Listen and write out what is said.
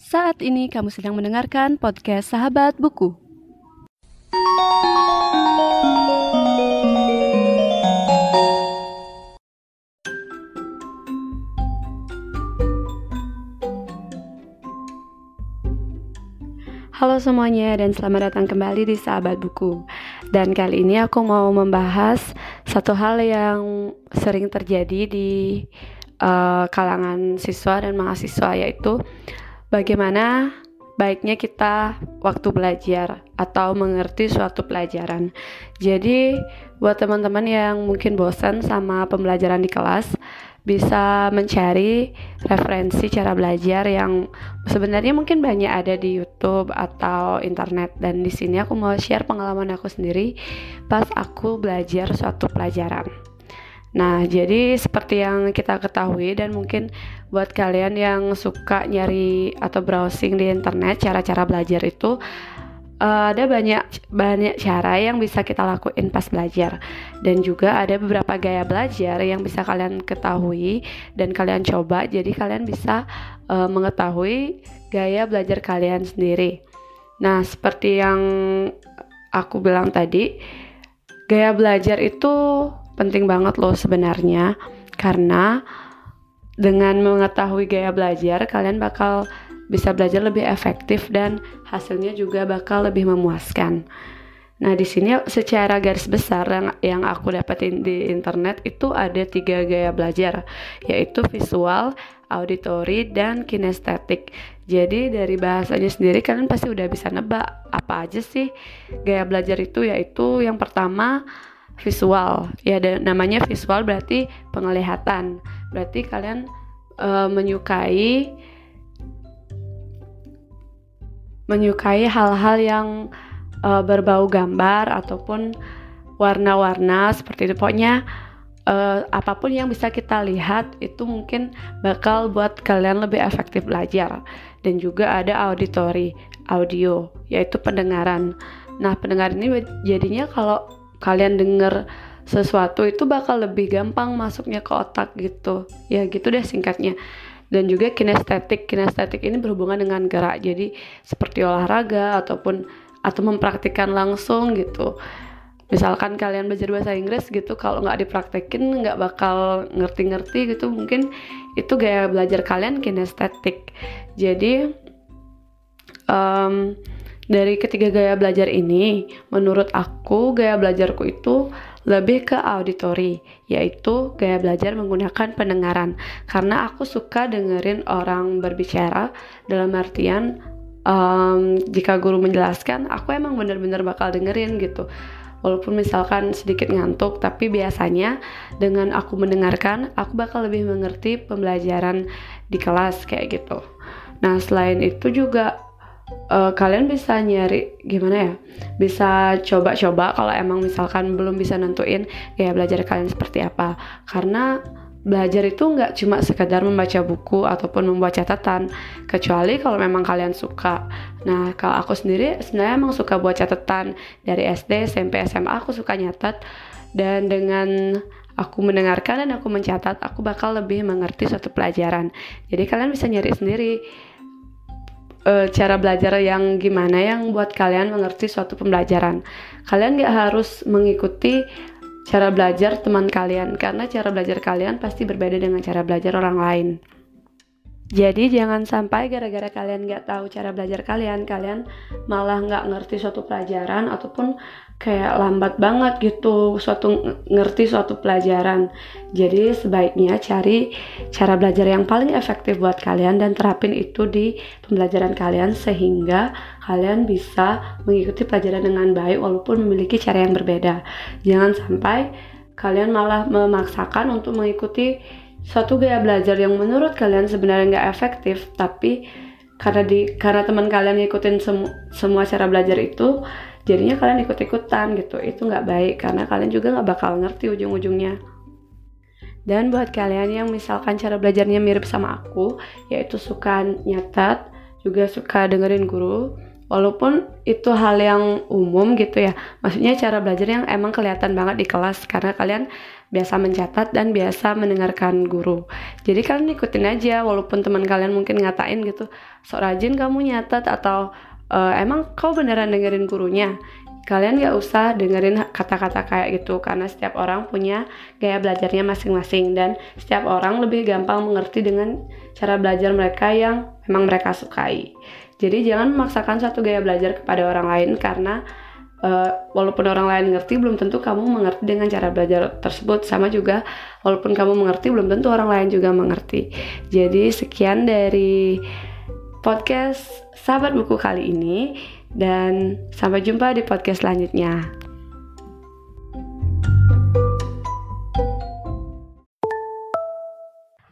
Saat ini kamu sedang mendengarkan podcast Sahabat Buku. Halo semuanya dan selamat datang kembali di Sahabat Buku. Dan kali ini aku mau membahas satu hal yang sering terjadi di uh, kalangan siswa dan mahasiswa yaitu bagaimana baiknya kita waktu belajar atau mengerti suatu pelajaran. Jadi buat teman-teman yang mungkin bosan sama pembelajaran di kelas, bisa mencari referensi cara belajar yang sebenarnya mungkin banyak ada di YouTube atau internet dan di sini aku mau share pengalaman aku sendiri pas aku belajar suatu pelajaran. Nah, jadi seperti yang kita ketahui dan mungkin buat kalian yang suka nyari atau browsing di internet cara-cara belajar itu uh, ada banyak banyak cara yang bisa kita lakuin pas belajar dan juga ada beberapa gaya belajar yang bisa kalian ketahui dan kalian coba jadi kalian bisa uh, mengetahui gaya belajar kalian sendiri. Nah, seperti yang aku bilang tadi, gaya belajar itu penting banget loh sebenarnya karena dengan mengetahui gaya belajar kalian bakal bisa belajar lebih efektif dan hasilnya juga bakal lebih memuaskan. Nah, di sini secara garis besar yang, yang aku dapetin di internet itu ada tiga gaya belajar, yaitu visual, auditory, dan kinestetik. Jadi dari bahasanya sendiri kalian pasti udah bisa nebak apa aja sih gaya belajar itu, yaitu yang pertama visual. Ya, namanya visual berarti penglihatan. Berarti kalian uh, menyukai menyukai hal-hal yang uh, berbau gambar ataupun warna-warna seperti itu pokoknya uh, apa pun yang bisa kita lihat itu mungkin bakal buat kalian lebih efektif belajar dan juga ada auditory audio yaitu pendengaran nah pendengar ini jadinya kalau kalian denger sesuatu itu bakal lebih gampang masuknya ke otak gitu ya gitu deh singkatnya dan juga kinestetik. Kinestetik ini berhubungan dengan gerak. Jadi seperti olahraga ataupun atau mempraktikkan langsung gitu. Misalkan kalian belajar bahasa Inggris gitu, kalau nggak dipraktekin nggak bakal ngerti-ngerti gitu. Mungkin itu gaya belajar kalian kinestetik. Jadi um, dari ketiga gaya belajar ini, menurut aku gaya belajarku itu lebih ke auditory, yaitu gaya belajar menggunakan pendengaran. Karena aku suka dengerin orang berbicara dalam artian um, jika guru menjelaskan, aku emang bener-bener bakal dengerin gitu. Walaupun misalkan sedikit ngantuk, tapi biasanya dengan aku mendengarkan, aku bakal lebih mengerti pembelajaran di kelas kayak gitu. Nah, selain itu juga uh, kalian bisa nyari gimana ya? Bisa coba-coba kalau emang misalkan belum bisa nentuin ya belajar kalian seperti apa. Karena belajar itu nggak cuma sekedar membaca buku ataupun membuat catatan kecuali kalau memang kalian suka. Nah kalau aku sendiri sebenarnya emang suka buat catatan. Dari SD SMP SMA aku suka nyatat dan dengan aku mendengarkan dan aku mencatat aku bakal lebih mengerti suatu pelajaran. Jadi kalian bisa nyari sendiri uh, cara belajar yang gimana yang buat kalian mengerti suatu pembelajaran. Kalian gak harus mengikuti cara belajar teman kalian karena cara belajar kalian pasti berbeda dengan cara belajar orang lain. Jadi jangan sampai gara-gara kalian gak tahu cara belajar kalian, kalian malah gak ngerti suatu pelajaran ataupun kayak lambat banget gitu suatu ngerti suatu pelajaran. Jadi sebaiknya cari cara belajar yang paling efektif buat kalian dan terapin itu di pembelajaran kalian sehingga kalian bisa mengikuti pelajaran dengan baik walaupun memiliki cara yang berbeda. Jangan sampai kalian malah memaksakan untuk mengikuti suatu gaya belajar yang menurut kalian sebenarnya nggak efektif tapi karena di karena teman kalian ngikutin semu, semua cara belajar itu jadinya kalian ikut-ikutan gitu. Itu nggak baik karena kalian juga nggak bakal ngerti ujung-ujungnya. Dan buat kalian yang misalkan cara belajarnya mirip sama aku yaitu suka nyatat juga suka dengerin guru walaupun itu hal yang umum gitu ya. Maksudnya cara belajar yang emang kelihatan banget di kelas. Karena kalian biasa mencatat dan biasa mendengarkan guru. Jadi kalian ikutin aja walaupun teman kalian mungkin ngatain gitu, sok rajin kamu nyatat atau e, emang kau beneran dengerin gurunya? Kalian gak usah dengerin kata-kata kayak gitu. Karena setiap orang punya gaya belajarnya masing-masing. Dan setiap orang lebih gampang mengerti dengan cara belajar mereka yang memang mereka sukai. Jadi jangan memaksakan satu gaya belajar kepada orang lain karena uh, walaupun orang lain ngerti belum tentu kamu mengerti dengan cara belajar tersebut sama juga walaupun kamu mengerti belum tentu orang lain juga mengerti. Jadi sekian dari podcast sahabat buku kali ini dan sampai jumpa di podcast selanjutnya.